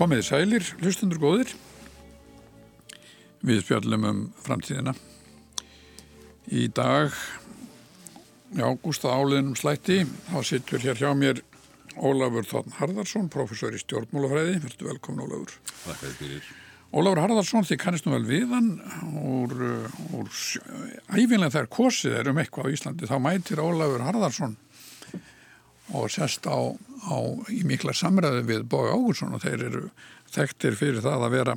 Komið sælir, hlustundur góðir. Við spjallum um framtíðina. Í dag, já, Gústa Áliðnum slætti, þá sittur hér hjá mér Ólafur Þórn Harðarsson, professor í stjórnmálafræði. Verður velkomin Ólafur. Takk fyrir. Ólafur Harðarsson, þið kannist nú vel við hann úr, úr æfinlega þegar kosið er um eitthvað á Íslandi, þá mætir Ólafur Harðarsson og sest á, á í mikla samræði við Bói Ágursson og þeir eru þekktir fyrir það að vera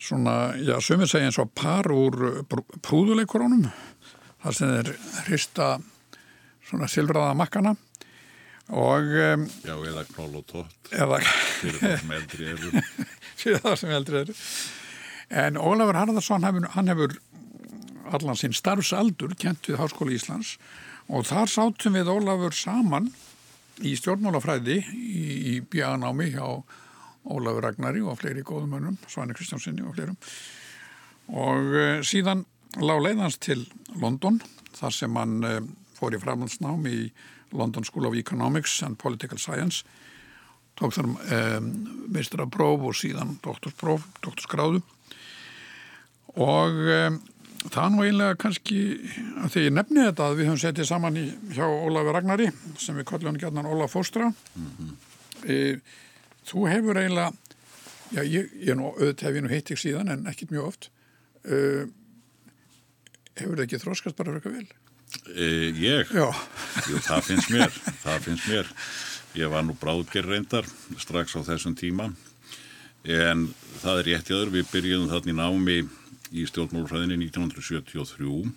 svona, já, sömur segja eins og par úr prúðuleikorónum þar sem þeir hrista svona silfraða makkana og um, Já, eða knól og tótt. eða fyrir það sem eldri eru. Fyrir það sem eldri eru. En Ólafur Harðarsson hann hefur allan sinn starfsaldur kent við Háskóli Íslands og þar sátum við Ólafur saman í stjórnmálafræði í, í bjaganámi hjá Ólafur Ragnari og fleiri góðum önum, Svani Kristjánsinni og fleirum. Og uh, síðan lág leiðans til London þar sem hann uh, fór í framhaldsnám í London School of Economics and Political Science tók þar um, meistarapróf og síðan doktorspróf, doktorsgráðu og um, það er nú eiginlega kannski að því ég nefni þetta að við höfum settið saman í, hjá Ólafi Ragnari sem við kallum hann gætnan Ólaf Fóstra mm -hmm. e, þú hefur eiginlega já ég, ég nú auðvitað hef ég nú heitt ekki síðan en ekkit mjög oft e, hefur það ekki þróskast bara fyrir eitthvað vel? e, Ég? Já Jú, það finnst mér, það finnst mér ég var nú bráðger reyndar strax á þessum tíma en það er rétt í öður við byrjuðum þarna í námi í stjórnmálfræðinni 1973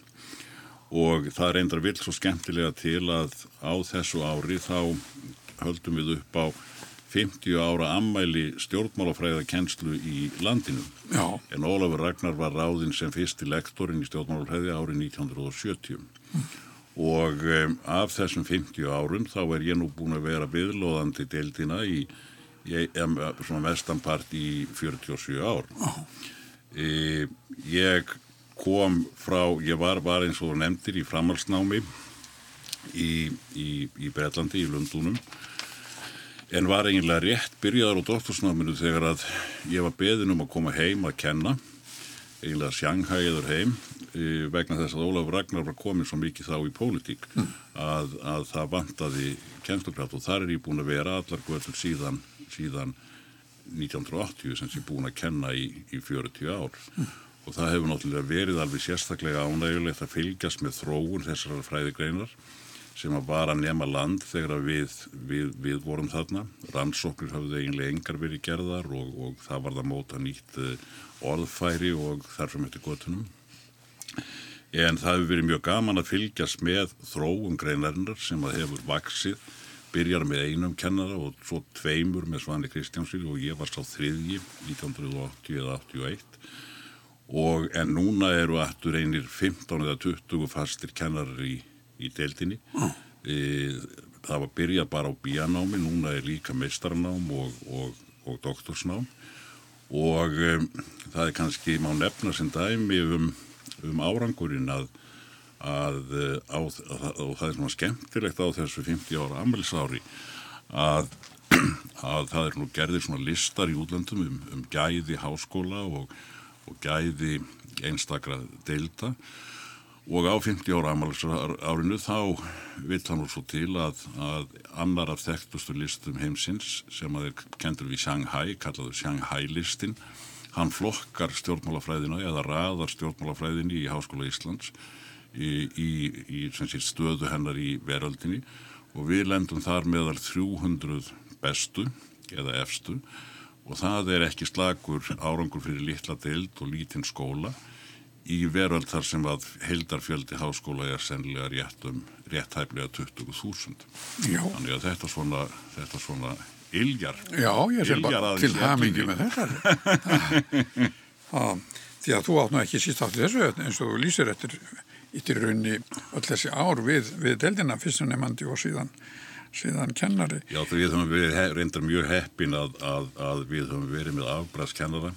og það reyndar vill svo skemmtilega til að á þessu ári þá höldum við upp á 50 ára ammæli stjórnmálafræðakennslu í landinu Já. en Ólafur Ragnar var ráðinn sem fyrsti lektorinn í stjórnmálafræði árið 1970 mm. og um, af þessum 50 árum þá er ég nú búin að vera viðlóðandi deildina í, í um, svona vestanpart í 47 ár Já. E, ég kom frá, ég var, var eins og nefndir í framhalsnámi í, í, í Breitlandi, í Lundunum en var eiginlega rétt byrjaðar á doktorsnáminu þegar að ég var beðin um að koma heim að kenna eiginlega sjanghæður heim e, vegna þess að Ólaf Ragnar var komin svo mikið þá í pólitík mm. að, að það vantaði kennslukraft og þar er ég búin að vera allar götur síðan, síðan 1980 sem sé búin að kenna í, í 40 ár mm. og það hefur náttúrulega verið alveg sérstaklega ánægulegt að fylgjast með þróun þessar fræðigreinar sem að var að nema land þegar við, við, við vorum þarna. Rannsóknir hafði eiginlega engar verið gerðar og, og það var það móta nýtt orðfæri og þarfum eftir gotunum. En það hefur verið mjög gaman að fylgjast með þróum greinarinnar sem að hefur vaksið byrjar með einum kennara og svo tveimur með Svani Kristjánssoni og ég var sá þriðji 1980 eða 81 og en núna eru aftur einir 15 eða 20 fastir kennarar í, í deildinni. Mm. e, það var byrjað bara á bíanámi núna er líka meistarnám og, og, og doktorsnám. Og um, það er kannski má nefna sem dæmi um, um árangurinn að að, á, að, og það er svona skemmtilegt á þessu 50 ára ammælsári að, að það er nú gerðir svona listar í útlöndum um, um gæði háskóla og, og gæði einstakra deilda. Og á 50 ára ammælsárinu þá vill hann úr svo til að, að annar af þekktustu listum heimsins sem að er kendur við Shanghai, kallaður Shanghai listin hann flokkar stjórnmálafræðina eða raðar stjórnmálafræðinni í Háskóla Íslands í, í, sé, stöðu hennar í veröldinni og við lendum þar meðal 300 bestu eða efstu og það er ekki slagur árangur fyrir litla deild og lítinn skóla í veröld þar sem að heildarfjöldi háskóla er sennilega rétt um réttæflega 20.000 þannig að þetta svona þetta svona iljar Já, ég sé bara til hamingi með þetta. Því að þú átt nú ekki síst átt þessu eins og þú lýsir eftir yttir raunni öll þessi ár við, við deldina fyrstum nefandi og síðan síðan kennari. Já, það við höfum verið reyndar mjög heppin að, að, að við höfum verið með afbræðskennara.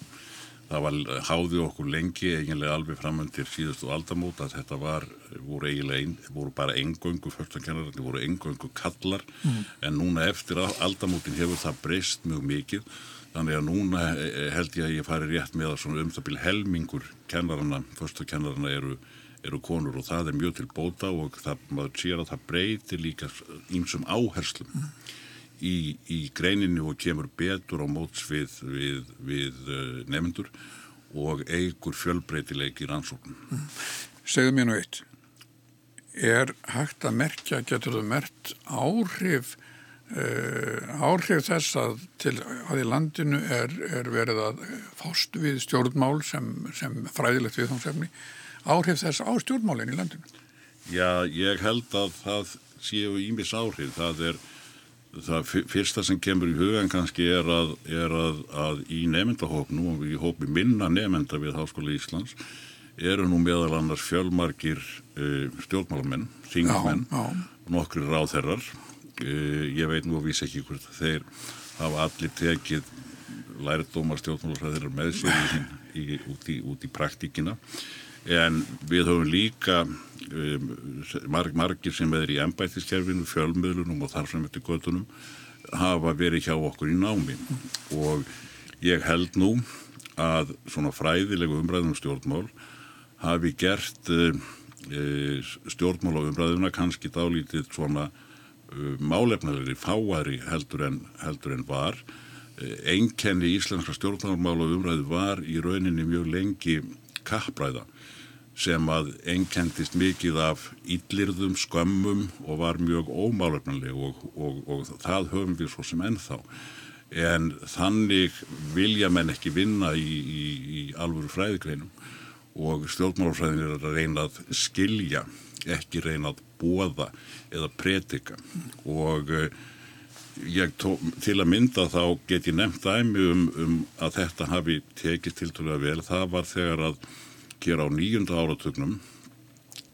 Það var, háði okkur lengi eiginlega alveg framöndir síðustu aldamót að þetta var, voru eiginlega, ein, voru bara engöngu fölkstankennarar, þetta voru engöngu kallar, mm. en núna eftir aldamótin hefur það breyst mjög mikið. Þannig að núna eh, held ég að ég fari rétt með að svona um byrja helmingur kennarana, förstu kennarana eru, eru konur og það er mjög til bóta og það, maður sér að það breytir líka ímsum áherslum mm. í, í greininni og kemur betur á móts við, við, við uh, nefndur og eigur fjölbreytileik í rannsóknum. Mm. Segðu mér nú eitt, er hægt að merkja, getur þú mert áhrif Uh, áhrif þess að, til, að í landinu er, er verið að fást við stjórnmál sem, sem fræðilegt viðhámsefni áhrif þess á stjórnmálinn í landinu? Já, ég held að það séu ímis áhrif. Það er það fyrsta sem kemur í hugan kannski er að, er að, að í nefndahópnu og í hópi minna nefnda við Háskóla Íslands eru nú meðal annars fjölmarkir uh, stjórnmálamenn, þingmenn nokkri ráðherrar. Eh, ég veit nú að vísa ekki hvort þeir hafa allir tekið lærdómar stjórnmálarsræðir með sér í, í, út, í, í praktíkina en við höfum líka um, marg, margir sem er í ennbættiskerfinu, fjölmiðlunum og þar sem eftir göttunum hafa verið hjá okkur í námi og ég held nú að svona fræðilegu umræðum stjórnmál hafi gert uh, stjórnmál á umræðuna kannski dálítið svona Uh, málefnalegri, fáari heldur en, heldur en var. Einkenni uh, íslenska stjórnarmála umræðu var í rauninni mjög lengi kappræða sem að einkendist mikið af íllirðum, skömmum og var mjög ómálefnaleg og, og, og það höfum við svo sem ennþá. En þannig vilja menn ekki vinna í, í, í alvöru fræðikreinum og stjórnmálafræðin er að reyna að skilja, ekki reyna að bóða eða predika og uh, tó, til að mynda þá get ég nefnt dæmi um, um að þetta hafi tekist til tala vel, það var þegar að gera á nýjunda áratögnum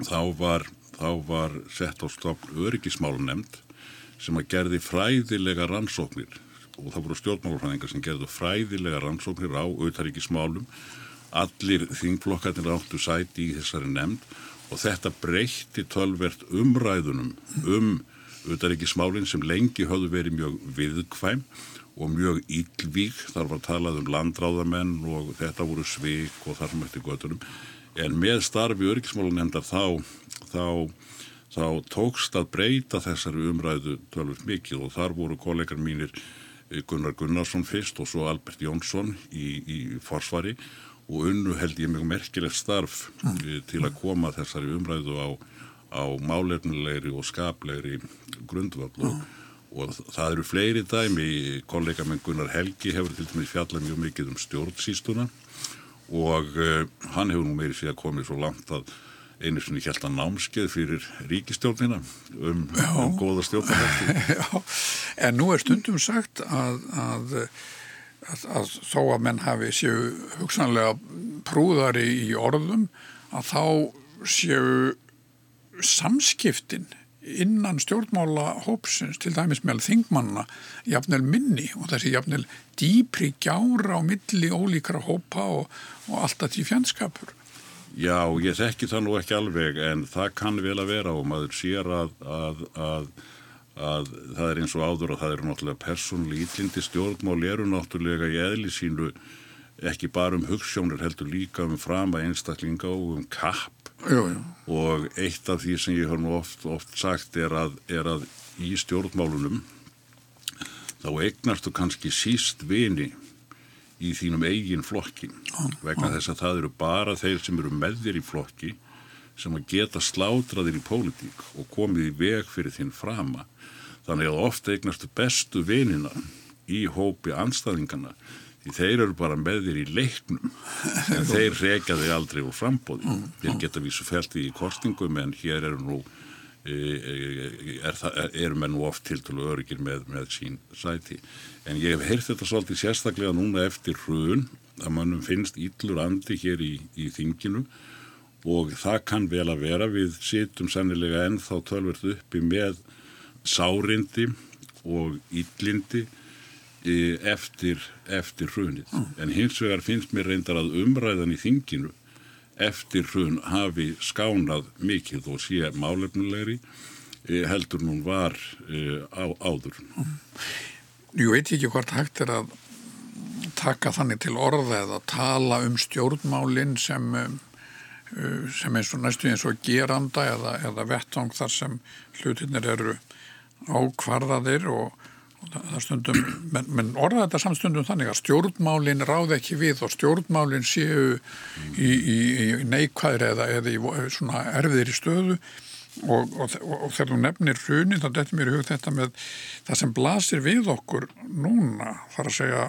þá var, þá var sett á stofn öryggismálunemnd sem að gerði fræðilega rannsóknir og það voru stjórnmálufræðingar sem gerði fræðilega rannsóknir á auðaríkismálum allir þingflokkarnir áttu sæti í þessari nefnd og þetta breytti tölvert umræðunum um auðaríkismálinn sem lengi höfðu verið mjög viðkvæm og mjög ílvík, þar var talað um landráðamenn og þetta voru svik og þar sem eftir göttunum en með starfi öryggismálunemndar þá, þá, þá tókst að breyta þessari umræðu tölvert mikið og þar voru kollegar mínir eh, Gunnar Gunnarsson fyrst og svo Albert Jónsson í, í forsvari og unnu held ég mjög merkilegt starf mm. til að koma þessari umræðu á, á málefnilegri og skaplegri grundvall og, og það eru fleiri dæmi, kollega með Gunnar Helgi hefur til dæmis fjallað mjög mikið um stjórnsýstuna og uh, hann hefur nú meiri síðan komið svo langt að einu svona hjælta námskeið fyrir ríkistjórnina um, um góða stjórnarhætti. En nú er stundum sagt að, að að, að þó að menn hafi séu hugsanlega prúðari í orðum að þá séu samskiptin innan stjórnmála hópsins til dæmis með þingmanna jafnvel minni og þessi jafnvel dýpri gjára á milli ólíkra hópa og, og alltaf því fjandskapur. Já, ég þekki það nú ekki alveg en það kann vel að vera og maður sér að, að, að að það er eins og áður og það eru náttúrulega persónlega ítlindi stjórnmál eru náttúrulega í eðli sínu ekki bara um hugssjónir heldur líka um frama einstaklinga og um kapp. Jú, jú. og eitt af því sem ég hef nú oft, oft sagt er að, er að í stjórnmálunum þá eignastu kannski síst vini í þínum eigin flokki. Vegna þess að það eru bara þeir sem eru með þér í flokki sem að geta slátraðir í pólitík og komið í veg fyrir þinn frama. Þannig að ofta eignastu bestu vinina í hópi anstæðingana því þeir eru bara með þér í leiknum. En þeir reyka þig aldrei úr frambóði. Mm, þeir geta vísu fælt í kostingum en hér eru nú e, e, er það, eru menn nú oft til tala öryggir með, með sín sæti. En ég hef heyrt þetta svolítið sérstaklega núna eftir hrun að mannum finnst íllur andi hér í, í þinginu. Og það kann vel að vera. Við situm sannilega ennþá tölvert uppi með sárindi og íllindi e, eftir, eftir hrunið. En hins vegar finnst mér reyndar að umræðan í þinginu eftir hrun hafi skánað mikið og sé málefnulegri e, heldur nún var e, á, áður. Nú veit ekki hvort hægt er að taka þannig til orða eða tala um stjórnmálinn sem, uh, sem eins og næstu eins og geranda eða, eða vettvang þar sem hlutinir eru ákvarðaðir og það stundum, menn, menn orða þetta samstundum þannig að stjórnmálinn ráð ekki við og stjórnmálinn séu í, í, í neikvæðri eða, eða í svona erfiðir í stöðu. Og, og, og þegar þú nefnir hrunin þá dettur mér í hug þetta með það sem blasir við okkur núna þar að segja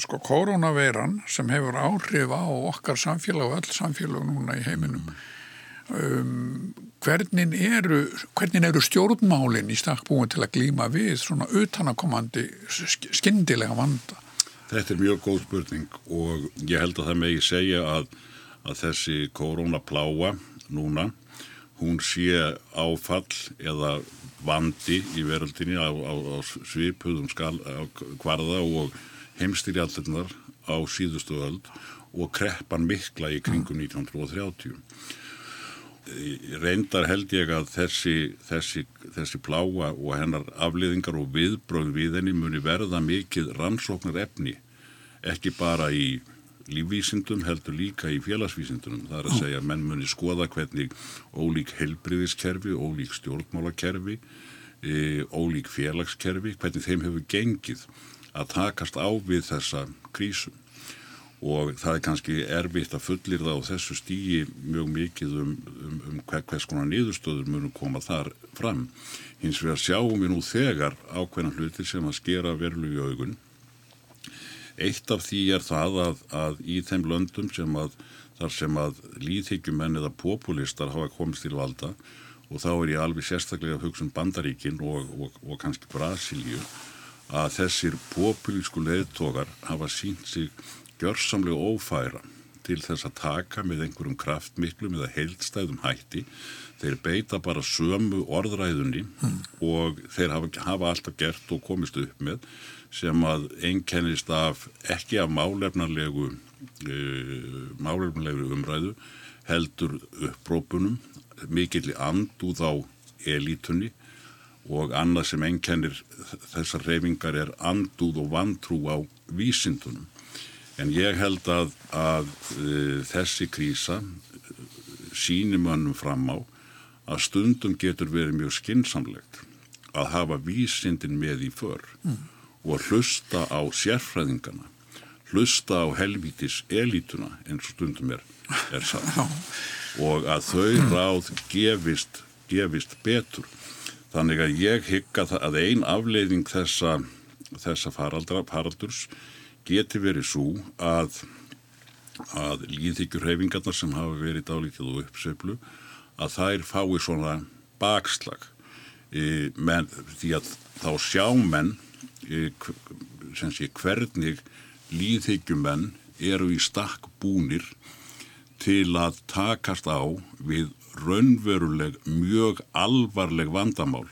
sko koronaveiran sem hefur áhrif á okkar samfélag og öll samfélag núna í heiminum. Um, hvernig eru hvernig eru stjórnmálinn í stakk búin til að glýma við svona utanakomandi skindilega vanda Þetta er mjög góð spurning og ég held að það megi segja að, að þessi koronapláa núna hún sé áfall eða vandi í veröldinni á, á, á svipuðum skal, á kvarða og heimstyrjallinnar á síðustu öld og kreppan mikla í kringum 1930. Reyndar held ég að þessi, þessi, þessi pláa og hennar afliðingar og viðbröð við henni muni verða mikið rannsóknar efni, ekki bara í lífvísindum heldur líka í félagsvísindunum. Það er að segja að menn muni skoða hvernig ólík helbriðiskerfi, ólík stjórnmálakerfi, e, ólík félagskerfi, hvernig þeim hefur gengið að takast á við þessa krísum. Og það er kannski erfitt að fullir það á þessu stígi mjög mikið um, um, um hvers konar niðurstöður munum koma þar fram. Hins vegar sjáum við nú þegar ákveðna hluti sem að skera verlu í augun Eitt af því er það að, að í þeim löndum sem að þar sem að líðhyggjumenn eða populistar hafa komist til valda og þá er ég alveg sérstaklega að hugsa um Bandaríkin og, og, og kannski Brasilíu að þessir populísku leðtogar hafa sínt sig gjörsamlega ófæra til þess að taka með einhverjum kraftmiklum eða heildstæðum hætti þeir beita bara sömu orðræðunni mm. og þeir hafa, hafa alltaf gert og komist upp með sem að einkennist af ekki af málefnarlegu uh, málefnarlegu umræðu heldur upprópunum mikill andúð á elítunni og annað sem einkennir þessar reyfingar er andúð og vantrú á vísindunum. En ég held að, að uh, þessi krísa sínum önnum fram á að stundum getur verið mjög skinsamlegt að hafa vísindin með í för. Mm og hlusta á sérfræðingana hlusta á helvítis elítuna eins og stundum er, er satt og að þau ráð gefist, gefist betur þannig að ég hygga það að ein afleiðing þessa, þessa faraldra, faraldurs geti verið svo að að líðhyggjurhefingarnar sem hafa verið dálítið og uppseflu að þær fái svona bakslag. E, menn, því að þá sjá menn sé, hvernig líðhyggjumenn eru í stakk búnir til að takast á við raunveruleg mjög alvarleg vandamál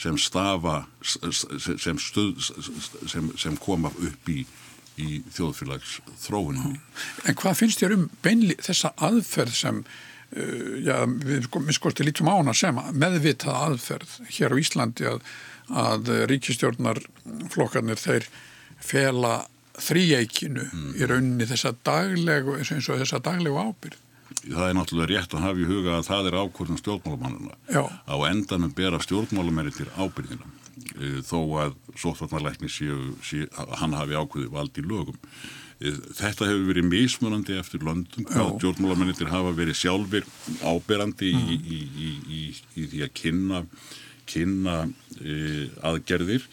sem stafa sem, stuð, sem, sem koma upp í, í þjóðfélags þróunum. En hvað finnst þér um beinli þessa aðferð sem uh, já, við skortum lítum á hana sem meðvitað aðferð hér á Íslandi að að ríkistjórnarflokkarnir þeir fela þrýjeikinu mm. í rauninni þessa daglegu eins og þessa daglegu ábyrð. Það er náttúrulega rétt að hafa í huga að það er ákvörðan stjórnmálamannuna. Á endanum bera stjórnmálamennir ábyrðina e, þó að sóttvarnarleikni séu, séu, hann hafi ákvörði vald í lögum. E, þetta hefur verið mismunandi eftir löndum hvað stjórnmálamennir hafa verið sjálfur áberandi mm. í, í, í, í því að kynna kynna e, aðgerðir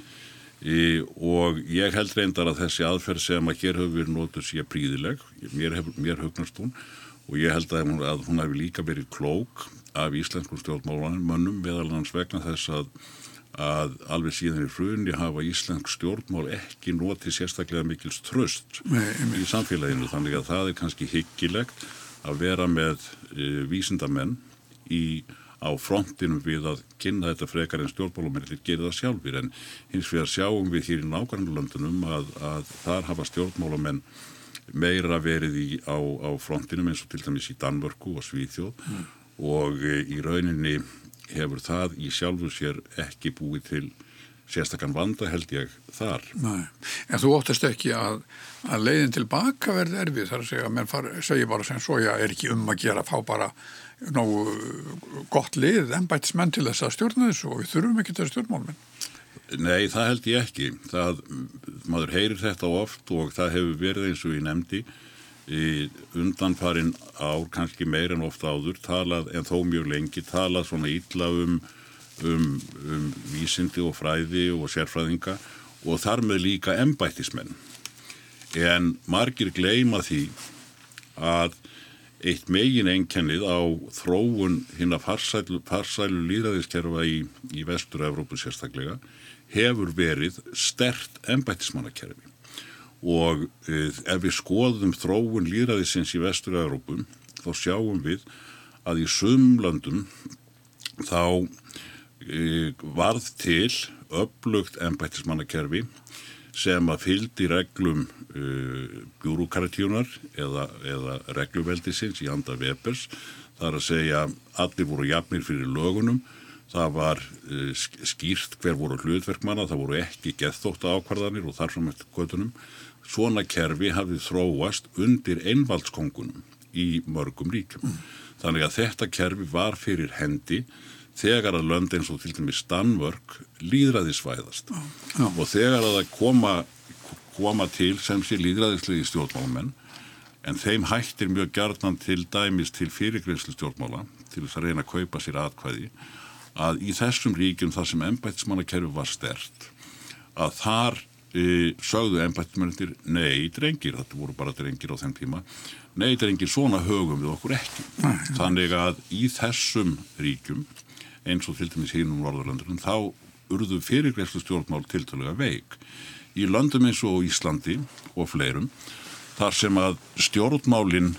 e, og ég held reyndar að þessi aðferð sem að hér hefur verið nótur sé príðileg, mér, mér hugnast hún og ég held að hún, að hún hefur líka verið klók af íslenskum stjórnmálmönnum meðal hans vegna þess að, að alveg síðan í frunni hafa íslensk stjórnmál ekki notið sérstaklega mikils tröst í samfélaginu. Þannig að það er kannski hyggilegt að vera með e, vísindamenn í á frontinum við að kynna þetta frekar en stjórnmálumennir gerir það sjálfur en hins vegar sjáum við hér í nákvæmlandunum að, að þar hafa stjórnmálamenn meira verið í, á, á frontinum eins og til dæmis í Danmörku og Svíþjóð. Mm. og e, í rauninni hefur það í sjálfu sér ekki búið til sérstakann vanda held ég þar. Nei, en þú óttast ekki að, að leiðin tilbaka verði erfið þar að segja að menn far, segja bara sem svo, já, er ekki um að gera, fá bara nógu gott lið, ennbættismenn til þess að stjórna þessu og við þurfum ekki til stjórnmálmenn. Nei, það held ég ekki. Það, maður heyrir þetta oft og það hefur verið eins og ég nefndi undanfarin ár, kannski meir en ofta áður, talað, en þó mjög lengi, talað svona ítla um um, um vísindi og fræði og sérfræðinga og þar með líka embættismenn. En margir gleima því að eitt megin einkennið á þróun hinn að farsælu, farsælu líðræðiskerfa í, í vestur-Európu sérstaklega hefur verið stert embættismannakerfi og e, ef við skoðum þróun líðræðisins í vestur-Európu þá sjáum við að í sumlandum þá E, varð til upplugt ennbættismannakerfi sem að fyldi reglum uh, e, bjúrukaratjónar eða, eða regluveldisins í anda Webers. Það er að segja allir voru jafnir fyrir lögunum, það var uh, skýrt hver voru hlutverkmanna, það voru ekki gethóta ákvarðanir og þarfum eftir kvötunum. Svona kerfi hafði þróast undir einvaldskongunum í mörgum ríkjum. Mm. Þannig að þetta kerfi var fyrir hendi þegar að lönd eins og til dæmis Danmörk líðræðisvæðast já, já. og þegar að það koma, koma til sem sé líðræðislegi stjórnmálamenn en þeim hættir mjög gjarnan til dæmis til fyrirgreinslu stjórnmála til þess að reyna að kaupa sér atkvæði að í þessum ríkjum þar sem ennbættismannakerfi var stert að þar e, sögðu ennbættismannir nei drengir, þetta voru bara drengir á þeim tíma. Nei drengir svona högum við okkur ekki. Þannig að í þessum ríkjum eins og til dæmis hínum Norðurlandunum, þá urðu fyrirgreifstu stjórnmál tiltalega veik. Í löndum eins og Íslandi og fleirum, þar sem að stjórnmálinn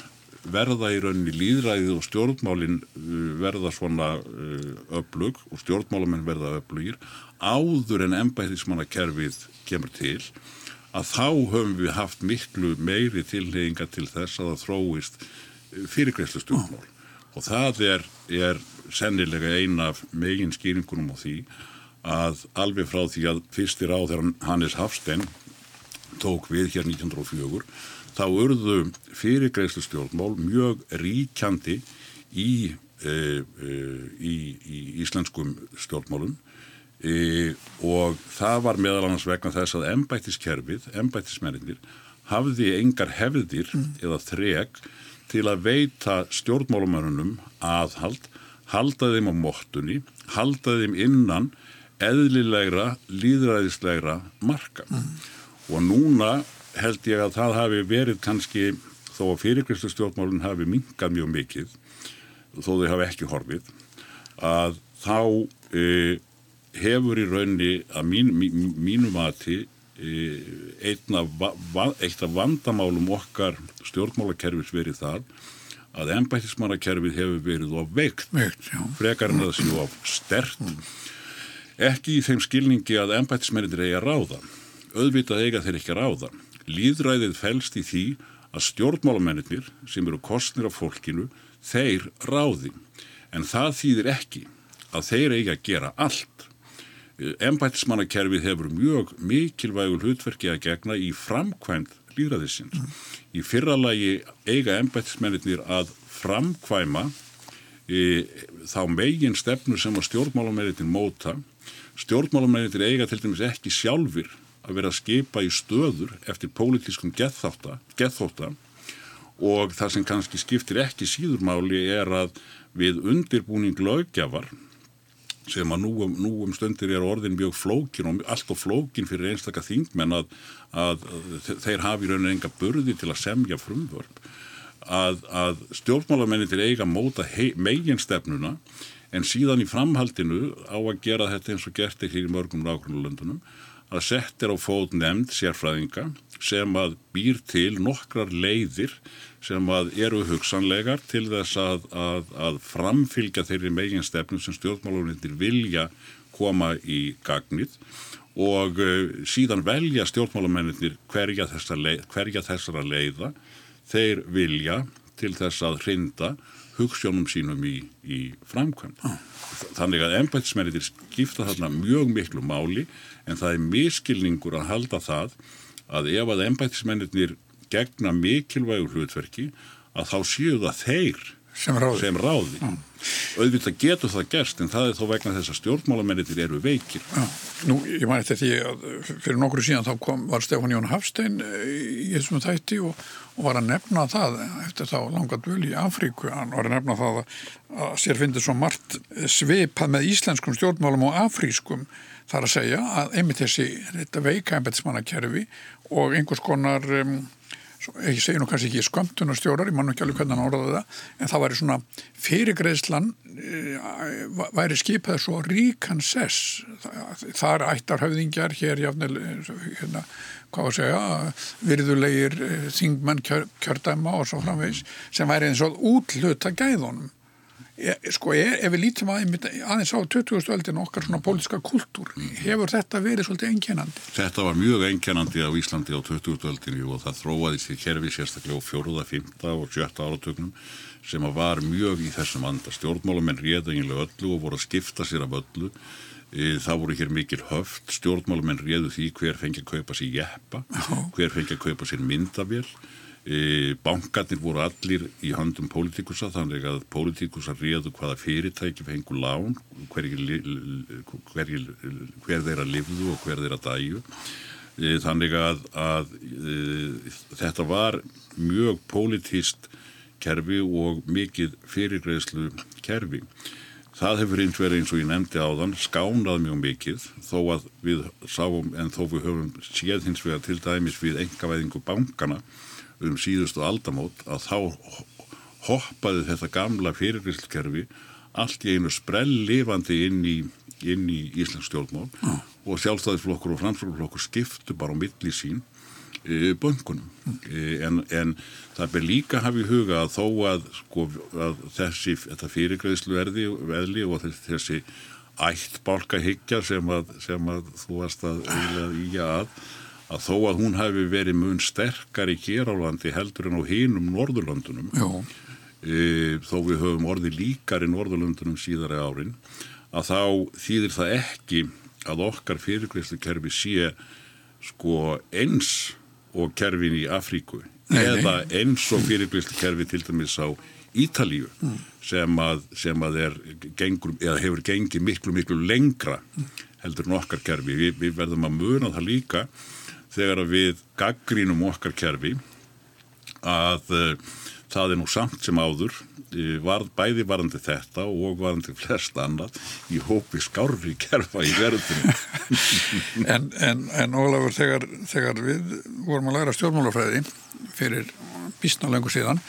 verða í rauninni líðræðið og stjórnmálinn uh, verða svona uh, öflug og stjórnmálamenn verða öflugir áður en ennbæðismannakerfið kemur til að þá höfum við haft miklu meiri tilheyinga til þess að það þróist uh, fyrirgreifstu stjórnmál. Og það er, er sennilega eina af megin skýringunum á því að alveg frá því að fyrstir á þegar Hannes Hafstein tók við hér 1904 þá urðu fyrirgreifslu stjórnmál mjög ríkjandi í, e, e, í, í íslenskum stjórnmálum e, og það var meðal annars vegna þess að embættiskerfið, embættismennir hafði engar hefðir mm. eða þreg til að veita stjórnmálumörunum aðhald halda þeim á móttunni, halda þeim innan eðlilegra, líðræðislegra marka. Mm. Og núna held ég að það hafi verið kannski, þó að fyrirkristu stjórnmálun hafi minkað mjög mikið, þó þau hafi ekki horfið, að þá e, hefur í raunni að mín, mín, mínu mati e, eitt af vandamálum okkar stjórnmálakerfis verið það að ennbættismannakerfið hefur verið of veikt, veikt frekar en að það séu of stert mm. ekki í þeim skilningi að ennbættismennir eiga ráða. Auðvitað eiga þeir ekki ráða líðræðið fælst í því að stjórnmálamennir sem eru kostnir af fólkinu, þeir ráði en það þýðir ekki að þeir eiga að gera allt ennbættismannakerfið hefur mjög mikilvægul hlutverki að gegna í framkvæmt líðræðisins. Í fyrralagi eiga embættismennir að framkvæma e, þá megin stefnu sem að stjórnmálamennir móta. Stjórnmálamennir eiga til dæmis ekki sjálfur að vera að skipa í stöður eftir pólitískum gethóta og það sem kannski skiptir ekki síðurmáli er að við undirbúning lögjafar sem að nú um, nú um stundir er orðin mjög flókin og allt og flókin fyrir einstakka þingmenn að, að, þeir hafi raunin enga burði til að semja frumvörp að, að stjórnmálamennir til eiga móta meginstefnuna en síðan í framhaldinu á að gera þetta eins og gert ekki í mörgum nákvæmulöndunum að setja á fót nefnd sérfræðinga sem að býr til nokkrar leiðir sem að eru hugsanlegar til þess að, að, að framfylgja þeirri megin stefnum sem stjórnmálunindir vilja koma í gagnið og uh, síðan velja stjórnmálumennir hverja, leið, hverja þessara leiða þeir vilja til þess að hrinda hugssjónum sínum í, í framkvæmd. Þannig að embætismennir skipta þarna mjög miklu máli en það er miskilningur að halda það að ef að embætismennir gegna mikilvægur hlutverki að þá séu það þeir sem ráði. Sem ráði. Mm. Auðvitað getur það gerst en það er þó vegna þess að stjórnmálamennir eru veikir. Já. Nú, ég mætti eftir því að fyrir nokkru síðan þá kom, var Stefán Jón Hafstein í þessum þætti og, og var að nefna það eftir þá langa dvöl í Afríku, hann var að nefna það að, að sér finnir svo margt svipað með íslenskum stjórnmálum og afrískum þar að segja að einmitt þessi veika embetsmannakerfi og einhvers konar um, ég segi nú kannski ekki skömmtunarstjórar, ég man ekki alveg hvernig hann orðaði það, en það væri svona fyrirgreðslan væri skipað svo ríkan sess. Þar ættar höfðingjar hér jáfnvel hérna, hvað að segja virðulegir þingmenn kjör, kjördæma og svo framvegs sem væri eins og útluta gæðunum sko ef við lítum að, aðeins á 20. öldin okkar svona pólitska kultúr hefur þetta verið svolítið enginandi? Þetta var mjög enginandi á Íslandi á 20. öldinu og það þróaði sér kerfi sérstaklega á fjóruða, fymta og sjötta áratögnum sem var mjög í þessum anda. Stjórnmálamenn réði eiginlega öllu og voru að skipta sér af öllu. E, það voru hér mikil höft. Stjórnmálamenn réðu því hver fengi að kaupa sér jeppa, hver fengi að kaupa sér myndavél. E, bankarnir voru allir í handum pólitikusa þannig að pólitikusa réðu hvaða fyrirtæki fengu lán, hver, hver, hver þeirra livðu og hver þeirra dæju. E, þannig að, að e, þetta var mjög pólitíst kerfi og mikið fyrirgreðslu kerfi. Það hefur eins verið eins og ég nefndi á þann skánað mjög mikið þó að við sáum en þó við höfum séð hins vegar til dæmis við engavæðingu bankana um síðustu aldamót að þá hoppaði þetta gamla fyrirgreðslukerfi allt í einu sprell lifandi inn í, inn í Íslands stjórnmál ah. og sjálfstæðisflokkur og framsflokkur skiptu bara á milli sín e, böngunum e, en, en það ber líka hafi huga að þó að, sko, að þessi fyrirgreðslu verði og þessi ættbálka higgja sem að, sem að þú varst að í að að þó að hún hafi verið mun sterkari hér á landi heldur en á hinum Norðurlandunum e, þó við höfum orði líkar í Norðurlandunum síðari árin að þá þýðir það ekki að okkar fyrirgreðslu kerfi sé sko eins og kerfin í Afríku nei, eða nei. eins og fyrirbyrstkerfi til dæmis á Ítalíu mm. sem, að, sem að er gengur, eða hefur gengið miklu miklu lengra heldur en okkar kerfi Vi, við verðum að muna það líka þegar við gaggrínum okkar kerfi að uh, það er nú samt sem áður var, bæði varandi þetta og varandi flest annað í hópi skárfi kerfa í verðinu en, en, en Ólafur þegar, þegar við vorum að læra stjórnmálafræði fyrir bísna lengur síðan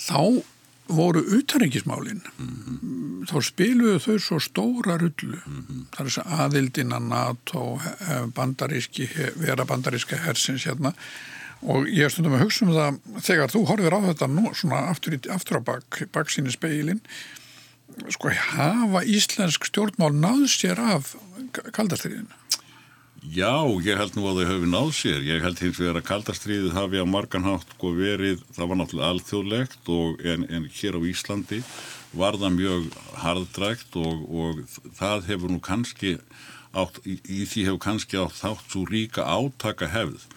þá voru utanrikismálin mm -hmm. þá spiluðu þau svo stóra rullu mm -hmm. þar er þess að aðildina NATO bandaríski, vera bandaríska hersins hérna og ég stundum að hugsa um það þegar þú horfir á þetta nú svona aftur, í, aftur á bak, baksíni speilin sko hafa íslensk stjórnmál náð sér af kaldastriðinu? Já, ég held nú að þau hafi náð sér. Ég held hins vegar að kaldastriðið hafi að marganhátt sko verið, það var náttúrulega alþjóðlegt og en, en hér á Íslandi var það mjög hardrækt og, og það hefur nú kannski átt, í, í því hefur kannski átt þátt svo ríka átaka hefð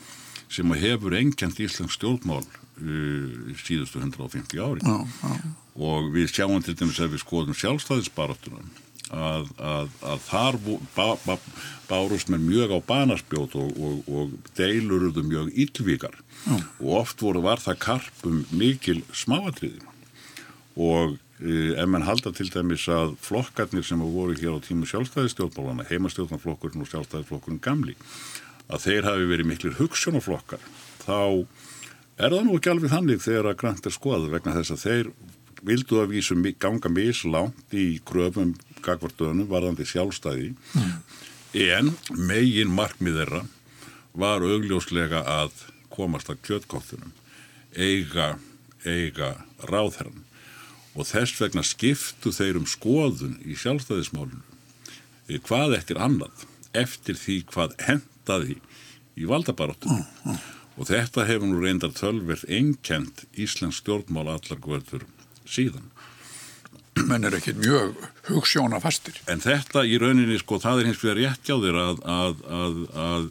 sem hefur engjant Íslands stjórnmál uh, síðustu 150 ári já, já. og við sjáum til dæmis ef við skoðum sjálfstæðisbaráttuna að, að, að þar bá, bá, bárust með mjög á banarspjót og, og, og deiluruðu mjög yllvíkar og oft voru var það karpum mikil smáatriði. Og uh, ef mann halda til dæmis að flokkarnir sem voru hér á tímu sjálfstæðistjórnmálana heimastjórnarflokkurinn og sjálfstæðisflokkurinn gamli að þeir hafi verið miklir hugssjónaflokkar þá er það nú ekki alveg þannig þegar að grænt er skoðað vegna þess að þeir vildu að vísu ganga mislánt í gröfum gagvartöðunum varðandi sjálfstæði mm. en megin markmið þeirra var augljóslega að komast að kjötkóttunum eiga, eiga ráðherran og þess vegna skiptu þeir um skoðun í sjálfstæðismálunum hvað eftir annað eftir því hvað hend staði í valdabaróttu mm, mm. og þetta hefur nú reyndar tölverð einkent Íslands stjórnmál allar guður síðan. Menn er ekki mjög hugssjóna fastir. En þetta í rauninni, sko, það er hins vegar rétt hjá þér að, að, að, að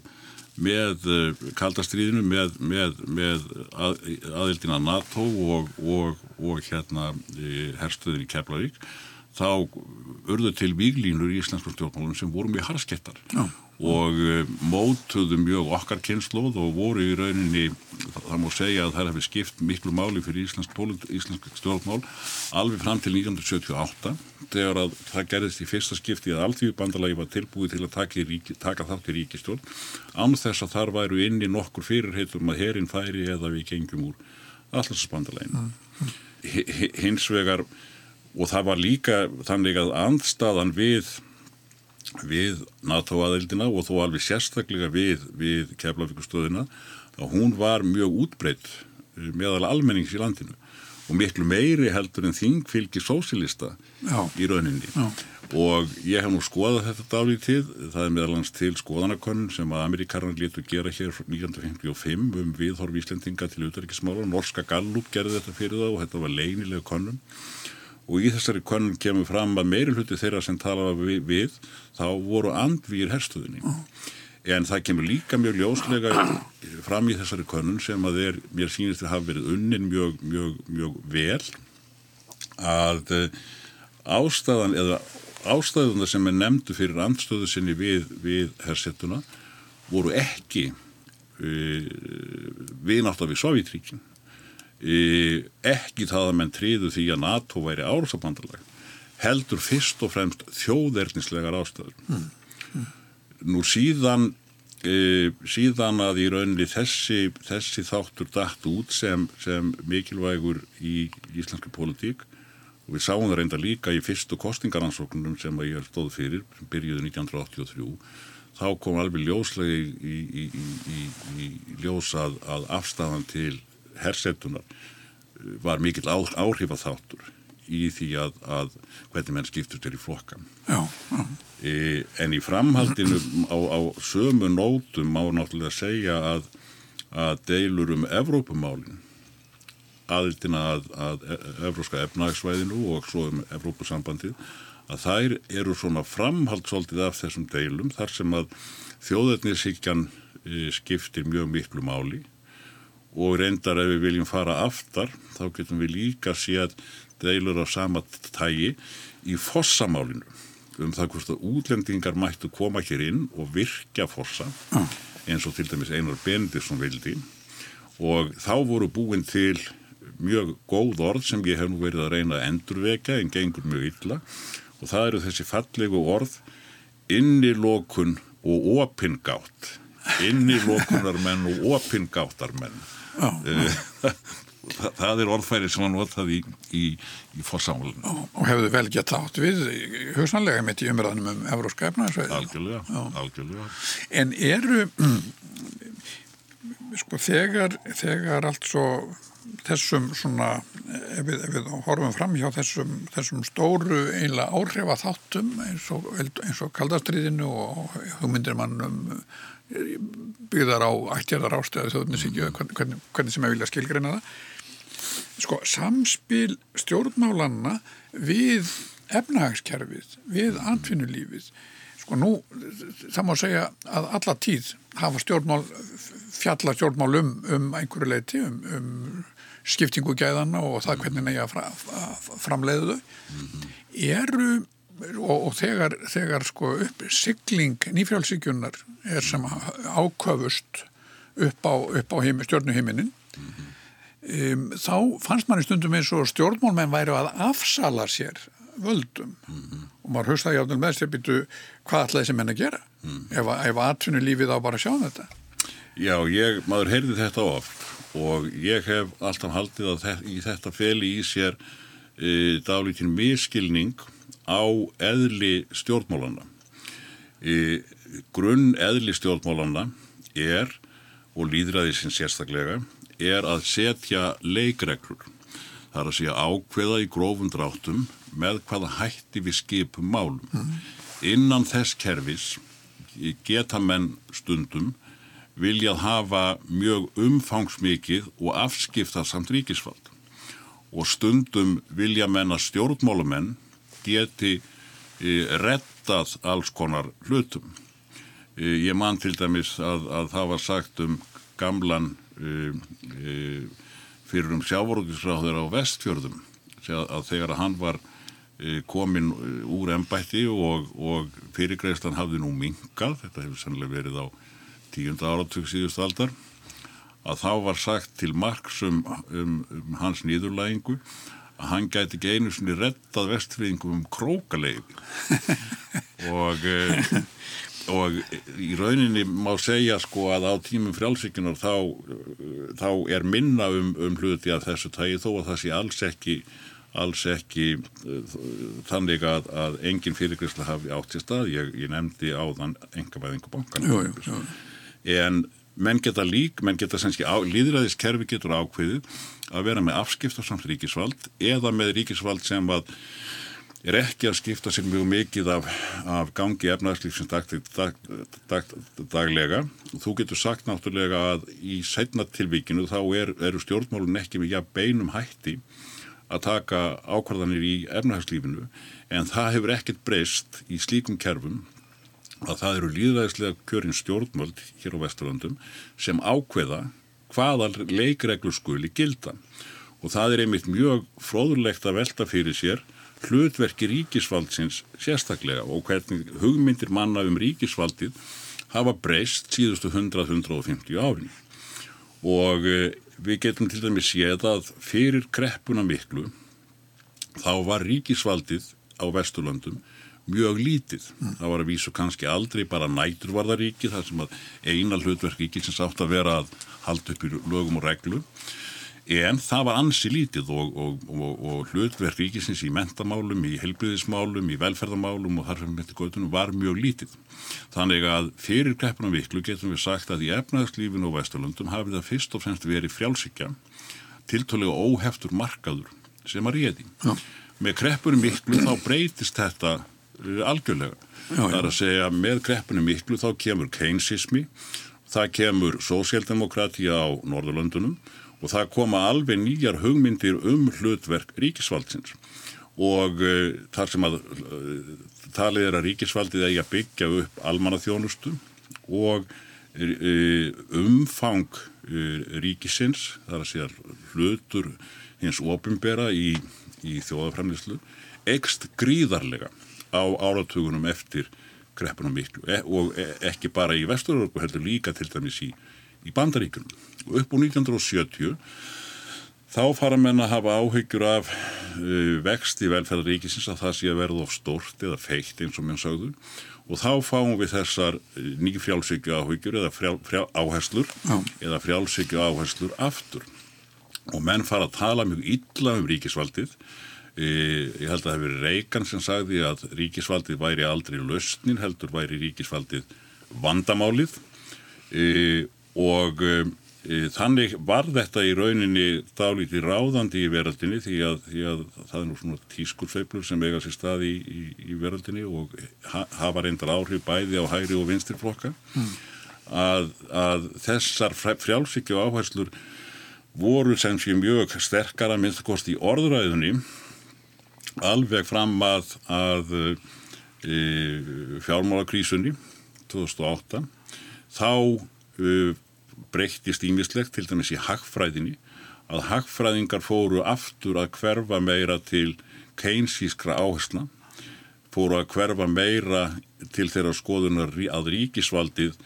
með uh, kaldastriðinu, með, með, með að, aðildina NATO og, og, og hérna e, herstöðin í Keflavík, þá urðu til víglínur í íslensku stjórnmálum sem voru mjög harskettar. Já og eh, mótuðu mjög okkar kynnslóð og voru í rauninni, það má segja að það hefði skipt miklu máli fyrir íslensk, íslensk stjórnmál alveg fram til 1978 þegar að það gerðist í fyrsta skipti að alltífi bandalagi var tilbúið til að taka, ríki, taka þátt í ríkistjórn án þess að þar væru inni nokkur fyrirheitum að herin færi eða við gengjum úr allarsbandaleginu. Mm. Hins vegar og það var líka þannig að andstaðan við við NATO aðeildina og þó alveg sérstaklega við, við keflavíkustöðina að hún var mjög útbreytt eh, meðal almennings í landinu og miklu meiri heldur en þingfylgi sósilista í rauninni. Já. og ég hef nú skoðað þetta dálítið, það er meðalans til skoðanakönnun sem að Amerikarnar létu gera hér 1955 um viðhorf Íslendinga til auðverkismála, Norska Gallup gerði þetta fyrir það og þetta var leinilega könnun. Og í þessari konun kemur fram að meiri hluti þeirra sem tala við, við þá voru andvýr herstuðinni oh. En það kemur líka mjög ljóslega fram í þessari konun sem að þeir, mér sýnist að hafa verið unnin mjög, mjög, mjög vel að uh, ástæðan eða ástæðuna sem er nefndu fyrir andstöðu sinni við, við hersettuna voru ekki uh, viðnátt af við Sovjetríkin ekki það að menn tríðu því að NATO væri árásabandalag heldur fyrst og fremst þjóðernislegar ástöður mm. Mm. Nú síðan e, síðan að í rauninni þessi, þessi þáttur dætt út sem, sem mikilvægur í íslenski politík og við sáum það reynda líka í fyrstu kostingaransóknum sem að ég stóð fyrir sem byrjuði 1983 þá kom alveg ljóslega í, í, í, í ljósað að afstafan til hersetunar var mikill áhrif að þáttur í því að, að hvernig menn skiptur til í flokkan. Já, já. E, en í framhaldinu á, á sömu nótum má náttúrulega segja að, að deilur um Evrópumálinn aðildina að, að e, Evróska efnagsvæðinu og svo um Evrópusambandið að þær eru svona framhaldsóldið af þessum deilum þar sem að þjóðetnisíkjan e, skiptir mjög miklu máli og reyndar ef við viljum fara aftar þá getum við líka séð deilur á sama tægi í fossamálinu um það hvort að útlendingar mættu koma hér inn og virkja fossa eins og til dæmis Einar Bendisson vildi. Og þá voru búin til mjög góð orð sem ég hef nú verið að reyna að endurveka en gengur mjög illa. Og það eru þessi fallegu orð innilokun og opingátt innilókunarmenn og opingáttarmenn Eh, það er orðfæri sem hann notað í, í, í fórsámulinu. Og hefðu vel gett átt við hugsanlega mitt í umræðanum um euróska efnaðsveið. Algjörlega, algjörlega. En eru, sko, þegar, þegar allt svo þessum svona, ef við, ef við horfum fram hjá þessum, þessum stóru einlega áhrifa þáttum eins og, eins og kaldastriðinu og hugmyndir mannum byggðar á ættjarðar ástöðu þjóðnisíkju, mm. hvernig, hvernig sem ég vilja skilgreina það. Sko, samspil stjórnmálanna við efnahagskerfið, við antfinnulífið. Sko nú, það má segja að alla tíð hafa stjórnmál, fjalla stjórnmál um, um einhverju leiti, um, um skiptingu gæðana og það hvernig neyja framleiðu -hmm. Eru og, og þegar, þegar sko upp sigling nýfjálfsíkjunar er sem ákvöfust upp á, upp á stjórnuhiminin mm -hmm. um, þá fannst mann í stundum eins og stjórnmálmenn væri að afsala sér völdum mm -hmm. og maður höfstaði áttur með sér býtu hvað ætlaði sem henn að gera mm -hmm. ef, ef atvinnu lífið á bara að sjá þetta Já, ég, maður heyrði þetta oft og ég hef alltaf haldið að þetta, í þetta feli í sér e, dálítinn miskilning á eðli stjórnmálana. E, grunn eðli stjórnmálana er, og líðræði sem sérstaklega, er að setja leikreglur. Það er að segja ákveða í grófum dráttum með hvaða hætti við skipum málum. Mm. Innan þess kervis geta menn stundum viljað hafa mjög umfangsmikið og afskipta samt ríkisfald og stundum vilja menn að stjórnmálumenn geti e, rettað alls konar hlutum. E, ég man til dæmis að, að það var sagt um gamlan e, e, fyrir um sjávorúkisráður á vestfjörðum að þegar að hann var komin úr ennbætti og, og fyrirgreifslan hafði nú minkað, þetta hefur sannlega verið á tíunda áratug síðust aldar, að þá var sagt til margsum um, um hans nýðurlægingu að hann gæti ekki einu sinni rettað vestfriðingum um krókaleifi og, e, og í rauninni má segja sko að á tímum frjálsíkunar þá, þá er minna um, um hluti að þessu tægi þó að það sé alls ekki alls ekki uh, þannig að, að engin fyrirgrisla hafi átt í stað, ég, ég nefndi á þann engavæðingu bankan en menn geta lík, menn geta semski líðræðiskerfi getur ákveðið að vera með afskipt á samt ríkisvald eða með ríkisvald sem að er ekki að skipta sér mjög mikið af, af gangi efnaðarslífsins dag, dag, dag, daglega. Þú getur sagt náttúrulega að í setna tilvíkinu þá er, eru stjórnmálun ekki með ja, beinum hætti að taka ákvarðanir í efnahagslífinu en það hefur ekkert breyst í slíkum kerfum að það eru líðræðislega kjörin stjórnmöld hér á Vesturlandum sem ákveða hvaða leikreglu skuli gilda. Og það er einmitt mjög fróðulegt að velta fyrir sér hlutverki ríkisvaldsins sérstaklega og hvernig hugmyndir manna um ríkisvaldið hafa breyst síðustu 100-150 árin. Og eh, við getum til dæmis séð að fyrir kreppuna miklu þá var ríkisvaldið á Vesturlandum mjög lítið. Mm. Það var að vísu kannski aldrei bara næturvarðaríki þar sem að eina hlutverk ríkisins átt að vera að halda upp í lögum og reglu en það var ansi lítið og, og, og, og hlutverk ríkisins í mentamálum, í helbriðismálum, í velferðamálum og harfum var mjög lítið. Þannig að fyrir kreppuna viklu getum við sagt að í efnaðslífinu og Vesturlundum hafið það fyrst og fremst verið frjálsíkja tiltölega óheftur markaður sem að réði. Já. Með kreppunum miklu þá breytist þetta algjörlega. Já, það er að segja með kreppunum miklu þá kemur keinsismi, það kemur sósjaldemokrati á Norðurlöndunum og það koma alveg nýjar hugmyndir um hlutverk ríkisvaldsins. Og uh, þar sem að uh, talið er að ríkisvaldið eigi að byggja upp almannaþjónustu og uh, umfang ríkisins, þar að segja hlutur hins opimbera í, í þjóðafræmlislu, ekst gríðarlega á áratugunum eftir kreppunum miklu. E og e ekki bara í Vesturörgu heldur líka til dæmis í í bandaríkunum upp á 1970 þá fara menn að hafa áhyggjur af uh, vext í velferðaríkisins að það sé að verða of stórt eða feitt eins og menn sagðu og þá fáum við þessar uh, nýju frjálsíkju áhyggjur eða frjál, frjál, áherslur Já. eða frjálsíkju áherslur aftur. Og menn fara að tala mjög illa um ríkisvaldið ég held að það hefur Reykján sem sagði að ríkisvaldið væri aldrei lausnin heldur væri ríkisvaldið vandamálið. Og og e, þannig var þetta í rauninni dálítið ráðandi í veröldinni því að, því að það er nú svona tískurfeiblur sem eiga sér stað í, í, í veröldinni og ha, hafa reyndar áhrif bæði á hægri og vinstirflokka mm. að, að þessar frjálsíkju áherslur voru sem sé mjög sterkara minnst kosti í orðræðunni alveg fram að, að e, fjármálakrísunni 2008 þá e, breyttist ímislegt til dæmis í hagfræðinni að hagfræðingar fóru aftur að hverfa meira til keinsískra áhersla fóru að hverfa meira til þeirra skoðunar að ríkisvaldið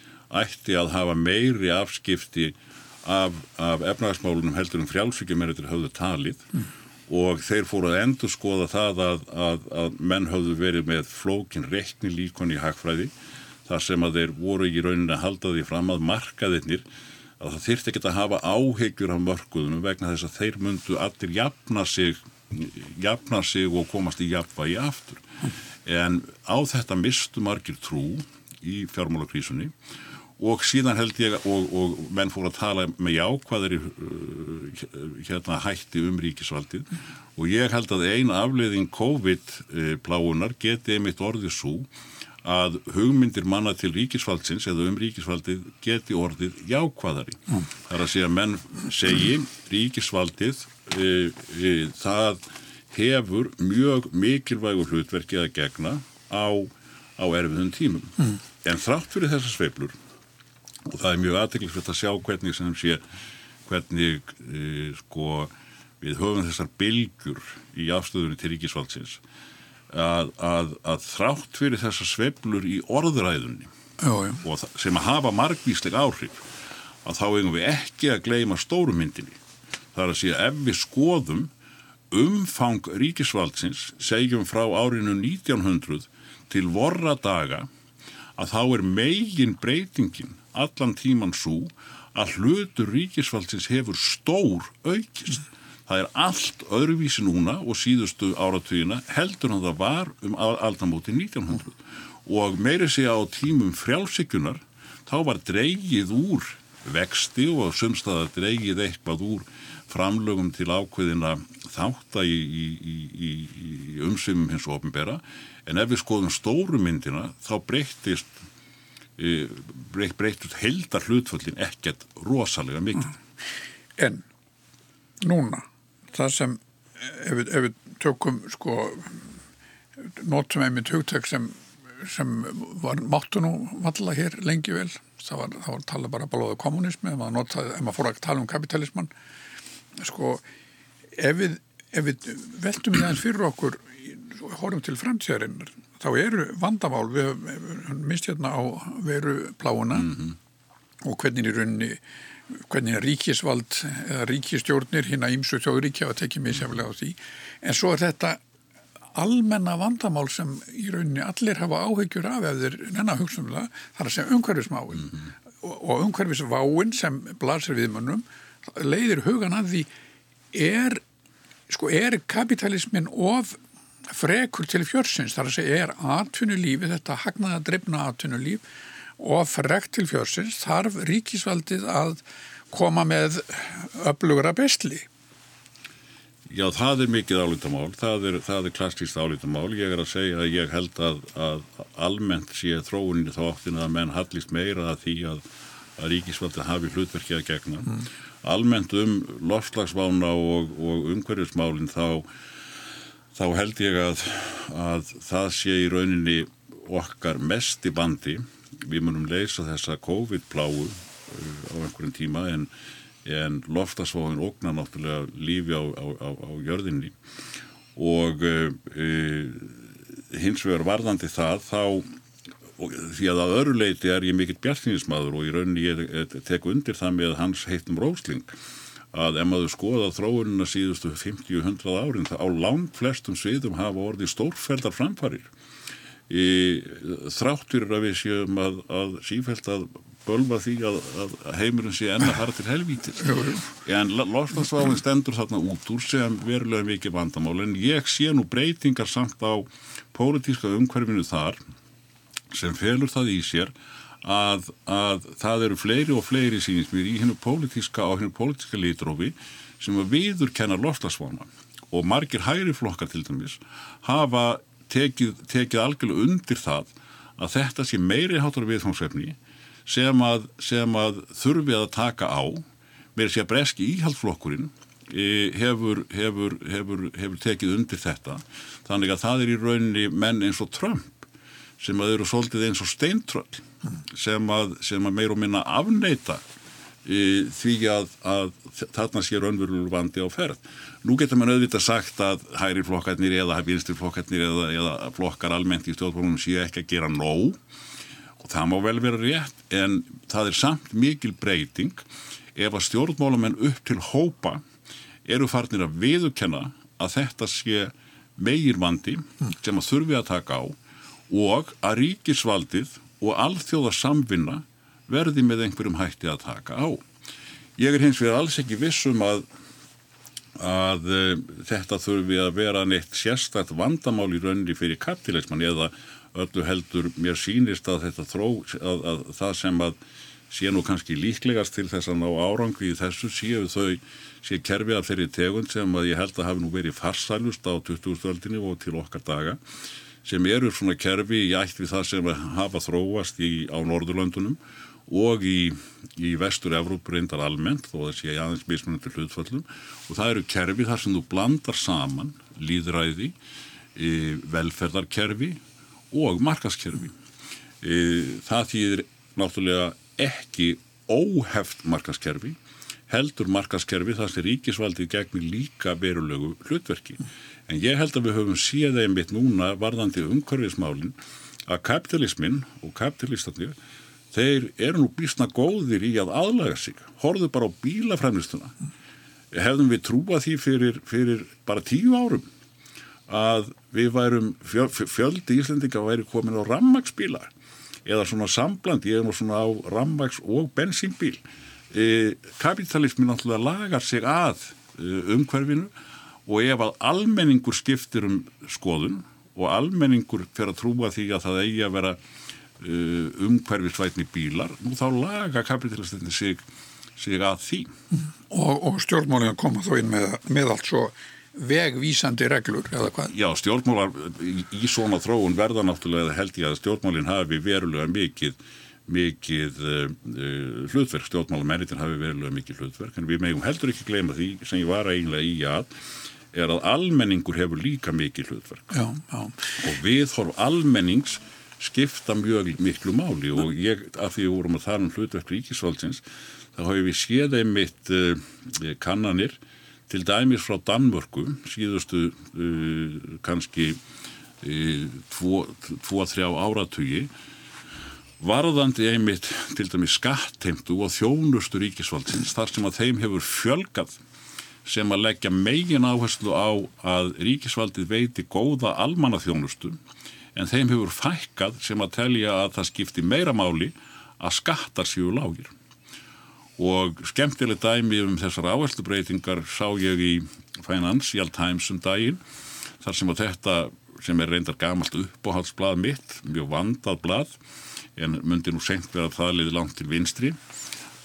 ætti að hafa meiri afskipti af, af efnagasmálunum heldur um frjálsvíkjumeritur höfðu talið mm. Og þeir fóru að endur skoða það að, að, að menn höfðu verið með flókin reikni líkon í hagfræði þar sem að þeir voru í rauninni að halda því fram að markaðirnir að það þyrfti ekki að hafa áhegjur af mörguðunum vegna þess að þeir myndu allir jafna sig, jafna sig og komast í jafnvægi aftur. En á þetta mistu margir trú í fjármálakrísunni og síðan held ég og, og menn fór að tala með jákvæðari uh, hérna, hætti um ríkisvaldið og ég held að eina afleiðing COVID-pláunar geti einmitt orðið svo að hugmyndir manna til ríkisfaldsins eða um ríkisfaldið geti orðið jákvæðari. Mm. Það er að segja menn segi ríkisfaldið e, e, það hefur mjög mikilvægur hlutverki að gegna á, á erfiðum tímum. Mm. En þrátt fyrir þessar sveiblur og það er mjög aðteglisveit að sjá hvernig sem sé hvernig e, sko við höfum þessar bylgjur í afstöðunni til ríkisfaldsins að, að, að þrátt fyrir þessar sveplur í orðræðunni já, já. og sem að hafa margvísleg áhrif að þá eigum við ekki að gleima stórumyndinni. Það er að segja ef við skoðum umfang ríkisvaldsins segjum frá árinu 1900 til vorra daga að þá er megin breytingin allan tíman svo að hlutur ríkisvaldsins hefur stór aukist. Það er allt öðruvísi núna og síðustu áratugina heldur en það var um aldamóti 1900 og meiri sé á tímum frjálsíkunar þá var dreigið úr vexti og sumstaða dreigið eitthvað úr framlögum til ákveðina þátt í, í, í, í umsumum hins og ofinbera en ef við skoðum stóru myndina þá breyttist e, breytt, breyttist heldar hlutföllin ekkert rosalega mikið. En núna það sem ef við, ef við tökum sko notum einmitt hugtök sem, sem var máttu nú valla hér lengi vel. Það var, það var tala bara balóðu kommunismi ef maður, notaði, ef maður fór að tala um kapitalisman sko ef við, ef við veltum við aðeins fyrir okkur horfum til fremtíðarinnar þá eru vandamál við minnst hérna á veru pláuna mm -hmm. og hvernig í rauninni hvernig ríkisvald eða ríkistjórnir hinn að ímsu þjóðuríkja að tekja misjaflega á því en svo er þetta almenna vandamál sem í rauninni allir hafa áhegjur af ef þeir nennar hugsunlega þar að segja umhverfismáin mm -hmm. og, og umhverfisváin sem blasir við munum leiðir hugan að því er sko er kapitalismin of frekur til fjörsins þar að segja er atvinnulífi þetta hagnaða drefna atvinnulíf og frekt til fjörsins þarf ríkisvaldið að koma með öflugra bestli. Já, það er mikið álítamál, það er, er klassíst álítamál. Ég er að segja að ég held að, að almennt sé þróuninni þá áttin að menn hallist meira að því að, að ríkisvaldið hafi hlutverkið að gegna. Mm. Almennt um lofslagsvána og, og umhverjusmálinn þá, þá held ég að, að það sé í rauninni okkar mest í bandi við munum leysa þessa COVID-pláu uh, á einhverjum tíma en, en loftasvóðin ógnar náttúrulega lífi á, á, á, á jörðinni. Og uh, hins vegar varðandi það þá og, því að að öru leiti er ég mikill bjartinismadur og í rauninni ég tek undir það með hans heitum Rósling að ef maður skoða þróunina síðustu 50-100 árin þá á langt flestum sviðum hafa orðið stórfældar framfarir. Þráttur að við séum að, að sífælt að bölva því að, að heimurinn sé enna þar til helvítir en losnarsváðin stendur þarna út úr sem verulega mikið vandamál. En ég sé nú breytingar samt á pólitíska umhverfinu þar sem felur það í sér að, að það eru fleiri og fleiri sínismir í hennu pólitíska á hennu pólitíska litrófi sem að viður kenna losnarsvána og margir hægri flokkar til dæmis hafa tekið, tekið algjörlega undir það að þetta sé meiri hátur viðfóngsefni sem að, sem að þurfi að taka á. Með því að breski íhaldflokkurinn e, hefur, hefur, hefur, hefur tekið undir þetta. Þannig að það er í rauninni menn eins og Trump sem að eru svolítið eins og steintröll sem að, sem að meir og minna afneita e, því að, að þarna sé raunverulegur vandi á ferð. Nú getur mann auðvitað sagt að hægri flokkarnir eða vinstir flokkarnir eða, eða flokkar almennt í stjórnbólunum séu ekki að gera nóg. Og það má vel vera rétt en það er samt mikil breyting. Ef að stjórnmálamenn upp til hópa eru farnir að viðukenna að þetta sé meir vandi sem að þurfi að taka á og að ríkisvaldið og alþjóða samvinna verði með einhverjum hætti að taka á. Ég er hins vegar alls ekki vissum að að uh, þetta þurfi að vera neitt sérstætt vandamál í rauninni fyrir kapitalisman eða öllu heldur mér sínist að þetta þró að, að það sem að sé nú kannski líklegast til þess að ná árangri í þessu séu þau sé kerfi af þeirri tegund sem að ég held að hafi nú verið farsælust á 2000-öldinni og til okkar daga sem eru svona kerfi í ætt við það sem hafa þróast í, á Norðurlöndunum og í, í vestur Evrópu reyndar almennt þó að sé aðeins mismunandi hlutföllum og það eru kerfi þar sem þú blandar saman líðræði, e, velferðarkerfi og markaskerfi. E, það þýðir náttúrulega ekki óheft markaskerfi heldur markaskerfi þar sem ríkisvaldið gegnir líka verulegu hlutverki. En ég held að við höfum séð einmitt núna varðandi umhverfismálinn að kapitalismin og kapitalistatnir þeir eru nú bísna góðir í að aðlaga sig. Horðu bara á bílafræmlistuna. Hefðum við trúað því fyrir, fyrir bara tíu árum að við værum fjöl, fjöldi íslendinga væri komin á rammagsbíla eða svona sambland, ég er nú svona á rammags og bensínbíl. E, kapitalismin náttúrulega lagar sig að e, umhverfinu og ef að almenningur skiptir um skoðun og almenningur fyrir að trúa því að það eigi að vera uh, umhverfisvætni bílar nú þá laga kapitalistinni sig, sig að því Og, og stjórnmálinu koma þó inn með, með allt svo vegvísandi reglur eða hvað? Já, stjórnmálar í, í svona þróun verða náttúrulega held ég að stjórnmálinn hafi verulega mikið mikið uh, hlutverk, stjórnmálamennitinn hafi verulega mikið hlutverk en við megum heldur ekki gleyma því sem ég var eiginlega í að er að almenningur hefur líka mikið hlutverk Já, já. og viðhorf almennings skipta mjög miklu máli og ég, af því við vorum að tala um hlutverk ríkisvaldsins, þá hafum við séð einmitt uh, kannanir til dæmis frá Danmörku síðustu uh, kannski uh, tvo, þrjá áratugi varðandi einmitt til dæmis skattheimtu og þjónustu ríkisvaldsins þar sem að þeim hefur fjölgað sem að leggja megin áherslu á að ríkisvaldið veiti góða almannaþjónustu en þeim hefur fækkað sem að telja að það skipti meira máli að skattar séu lágir. Og skemmtileg dæmi um þessar áherslubreitingar sá ég í Financial Times um daginn þar sem að þetta sem er reyndar gamalt uppáhaldsblad mitt, mjög vandað blad en myndi nú senkt vera að það liði langt til vinstri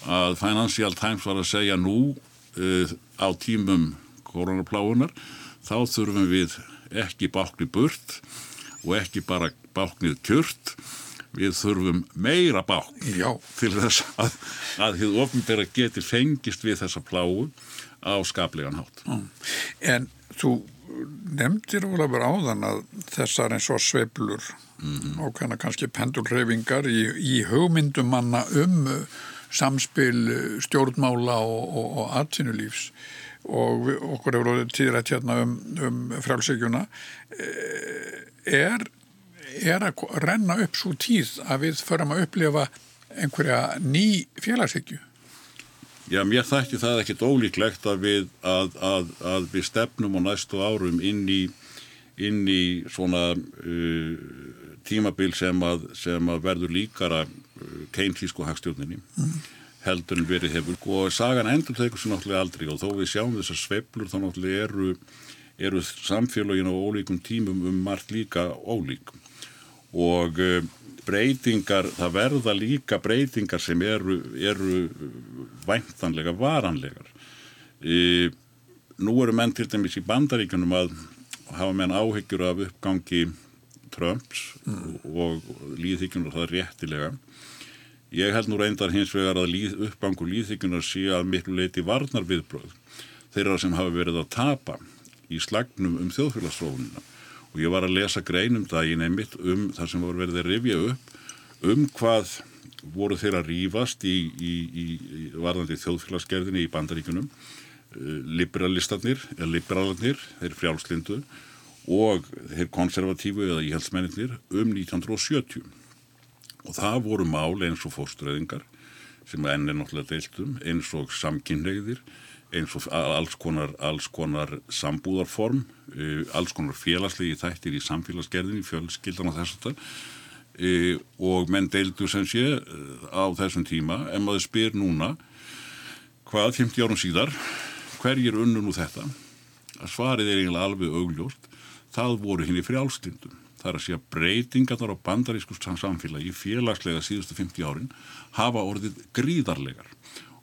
að Financial Times var að segja nú uh, á tímum koronapláunar þá þurfum við ekki báknið burt og ekki bara báknið kjört við þurfum meira bák Já. til þess að, að þið ofnbæra geti fengist við þessa pláu á skaplegan hátt. En þú nefndir Ólafur áðan að þessar eins og sveplur mm -hmm. og kannski pendulreifingar í, í hugmyndum manna um samspil stjórnmála og, og, og atvinnulífs. Og við, okkur hefur tíðrætt hérna um, um frálsíkjuna er, er að renna upp svo tíð að við förum að upplifa einhverja ný félagsíkju Já, mér þætti það ekkit ólíklegt að við, að, að, að við stefnum á næstu árum inn í, inn í svona uh, tímabil sem að, sem að verður líkara keintísku hagstjórninni mm. heldur en verið hefur og sagan endur tegur sér náttúrulega aldrei og þó við sjáum þessar sveplur þá náttúrulega eru, eru samfélagin á ólíkum tímum um margt líka ólík og uh, breytingar, það verða líka breytingar sem eru, eru væntanlega varanlegar. E, nú eru menn til dæmis í bandaríkunum að hafa menn áhyggjur af uppgangi Trumps mm. og, og líðhyggjum og það réttilega. Ég held nú reyndar hins vegar að líð, uppgangu líðhyggjunar sé að miklu leiti varnar viðbröð þeirra sem hafa verið að tapa í slagnum um þjóðfélagsrófunina og ég var að lesa greinum daginn einmitt um það sem voru verið að rifja upp um hvað voru þeir að rýfast í, í, í, í varðandi þjóðfélagsgerðinni í bandaríkunum liberalistarnir, eða liberalarnir þeir frjálslindu og þeir konservatífu eða íhaldsmennir um 1970 og það voru mál eins og fóstureyðingar sem enn er náttúrulega deiltum eins og samkynneigðir eins og alls konar, alls konar sambúðarform, alls konar félagslegi þættir í samfélagsgerðinni, fjölskyldan og þess að það og menn deildu sem sé á þessum tíma, en maður spyr núna hvað 50 árum síðar, hverjir unnu nú þetta? Svarið er eiginlega alveg augljóst, það voru hinn í frjálstindum. Það er að segja breytingarnar á bandarísku samfélagi félagslega síðustu 50 árin hafa orðið gríðarlegar.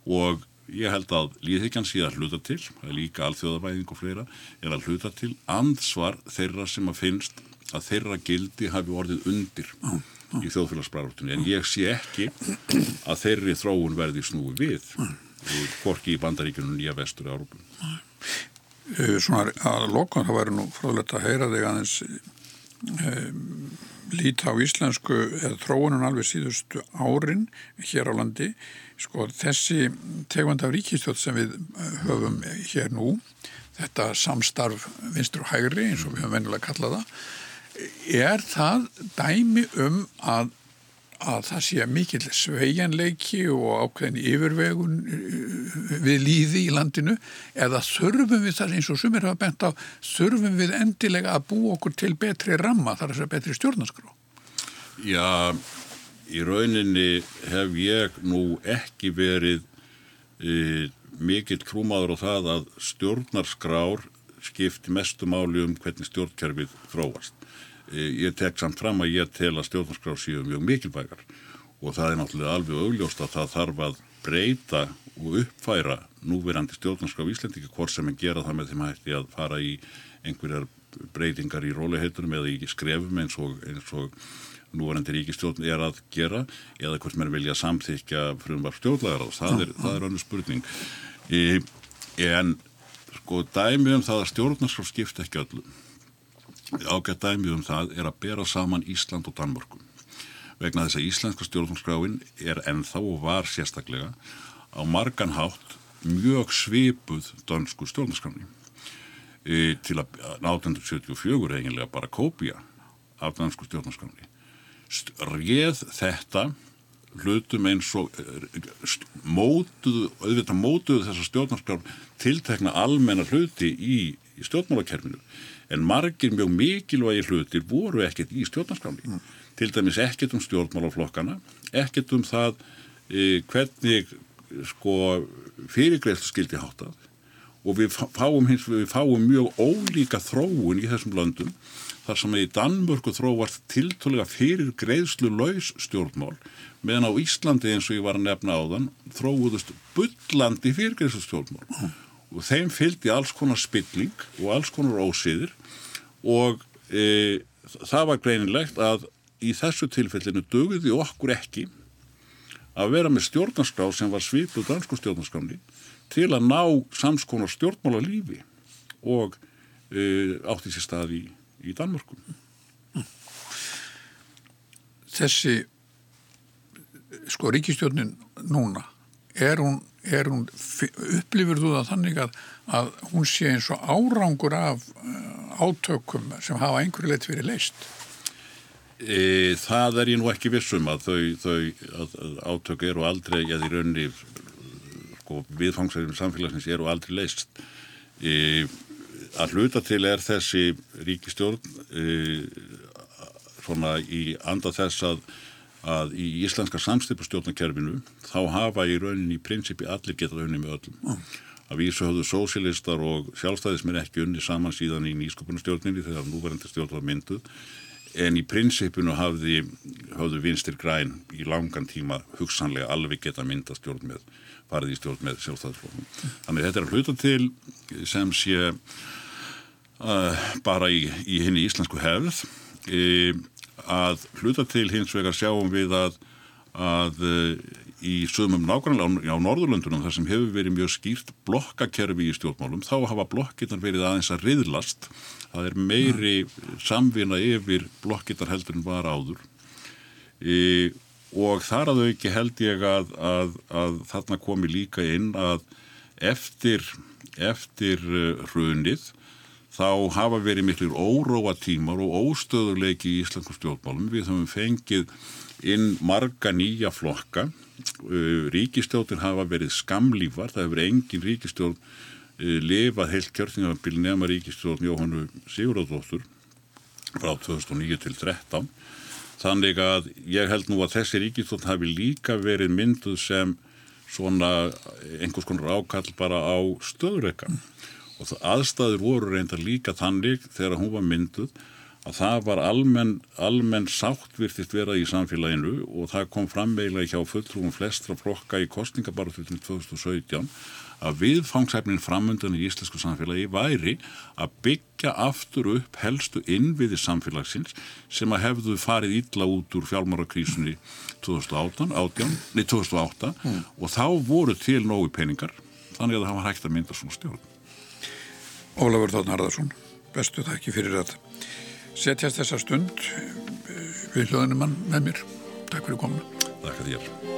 Og ég held að líðhyggjan sé að hluta til, það er líka alþjóðabæðing og fleira, er að hluta til ansvar þeirra sem að finnst að þeirra gildi hafi orðið undir í þjóðfélagsbrárutinni en ég sé ekki að þeirri þróun verði snúi við hvorki í bandaríkunum nýja vestur Európun. Eh, svona að lokan það væri nú fráðilegt að heyra þig aðeins líta á íslensku eða þróunum alveg síðustu árin hér á landi. Sko þessi tegvand af ríkistjótt sem við eh, höfum hér nú þetta samstarf vinstur og hægri eins og við höfum vennilega kallað það er það dæmi um að að það sé mikill sveianleiki og ákveðin yfirvegun uh, við líði í landinu eða þurfum við það eins og sumir hafa bent á, þurfum við endilega að bú okkur til betri ramma þar að það er betri stjórnarskrá? Já, í rauninni hef ég nú ekki verið e, mikill krúmaður á það að stjórnarskrár skipti mestu máli um hvernig stjórnkerfið fróast. Eh, ég tek samt fram að ég tel að stjórnarskrá séu mjög mikilvægar. Og það er náttúrulega alveg augljóst að það þarf að breyta og uppfæra núverandi stjórnarskrá í Íslandiki hvort sem en gera það með þeim hætti að fara í einhverjar breytingar í róliheitunum eða í skrefum eins og, eins og núverandi ríkistjórn er að gera eða hvort mér vilja samþykja frumvar stjórnlagar það er, er önnur spurning. E, en sko dæmi um það að stjórnarskrá skipta ekki öllum ágætt dæmið um það er að bera saman Ísland og Danmörkum vegna þess að íslenska stjórnskráin er ennþá og var sérstaklega á margan hátt mjög svipuð dansku stjórnskráni e, til að 1874 eiginlega bara kópia af dansku stjórnskráni réð þetta hlutum eins og mótuðu, auðvitað mótuðu þessa stjórnarskrár tiltekna almenna hluti í, í stjórnmálakerfinu en margir mjög mikilvægi hlutir voru ekkert í stjórnarskráni mm. til dæmis ekkert um stjórnmálaflokkana ekkert um það e, hvernig sko fyrirgreifstu skildi hátað og við fáum, hins, við fáum mjög ólíka þróun í þessum löndum þar sem í Danmörku þróast tiltólega fyrir greiðslu laus stjórnmál meðan á Íslandi eins og ég var að nefna á þann þróuðust byllandi fyrir greiðslu stjórnmál mm og þeim fylgdi alls konar spilling og alls konar ósýðir og e, það var greinilegt að í þessu tilfellinu döguði okkur ekki að vera með stjórnarskrá sem var svipuð dansku stjórnarskráni til að ná samskonar stjórnmála lífi og e, átti sér stað í, í Danmörkum. Þessi sko ríkistjórnin núna er hún er hún, upplifur þú það þannig að, að hún sé eins og árangur af uh, átökum sem hafa einhverju leitt verið leist? E, það er ég nú ekki vissum að þau, þau að, að átök eru aldrei, eða í raunni sko, viðfangsverðum samfélagsins eru aldrei leist. E, að hluta til er þessi ríkistjórn e, svona í anda þess að að í íslenska samstipustjórnakerfinu þá hafa í rauninni í prinsipi allir getað unni með öllum. Mm. Að vísu höfðu sósilistar og sjálfstæðismir ekki unni saman síðan í nýsköpunastjórninni þegar núverandi stjórn var mynduð en í prinsipinu hafði, hafðu vinstir græn í langan tíma hugsanlega alveg geta mynda stjórn með, farið í stjórn með sjálfstæðisflokkum. Þannig þetta er að hluta til sem sé uh, bara í, í henni íslensku hefð. E, að hluta til hins vegar sjáum við að, að eh, í sögumum nákvæmlega á Norðurlöndunum þar sem hefur verið mjög skýrt blokkakerfi í stjórnmálum þá hafa blokkirnar verið aðeins að riðlast. Það er meiri samvina yfir blokkirnar heldur en var áður. E, og þar að auki held ég að, að, að þarna komi líka inn að eftir eftir eh, hrunið þá hafa verið miklir óróa tímar og óstöðuleiki í Íslandsku stjórnmálum. Við höfum fengið inn marga nýja flokka. Uh, ríkistjórnir hafa verið skamlífar, það hefur engin ríkistjórn uh, lifað heilt kjörþingabil nema ríkistjórn Jóhannu Sigurðardóttur frá 2009 til 2013. Þannig að ég held nú að þessi ríkistjórn hafi líka verið mynduð sem svona einhvers konar ákall bara á stöðurökan og aðstæður voru reynda líka þannig þegar hún var mynduð að það var almenn, almenn sátt virtist vera í samfélaginu og það kom fram eiginlega hjá fulltrúum flestra flokka í kostningabarututin 2017 að viðfangsefnin framöndan í íslensku samfélagi væri að byggja aftur upp helstu innviði samfélagsins sem að hefðu farið illa út úr fjálmarakrísunni 2008, 18, nei, 2008 mm. og þá voru til nógu peningar þannig að það var hægt að mynda svona stjórn. Ólafur Þórn Harðarsson, bestu þakki fyrir að setjast þessa stund við hljóðinum mann með mér. Takk fyrir kominu. Takk fyrir þér.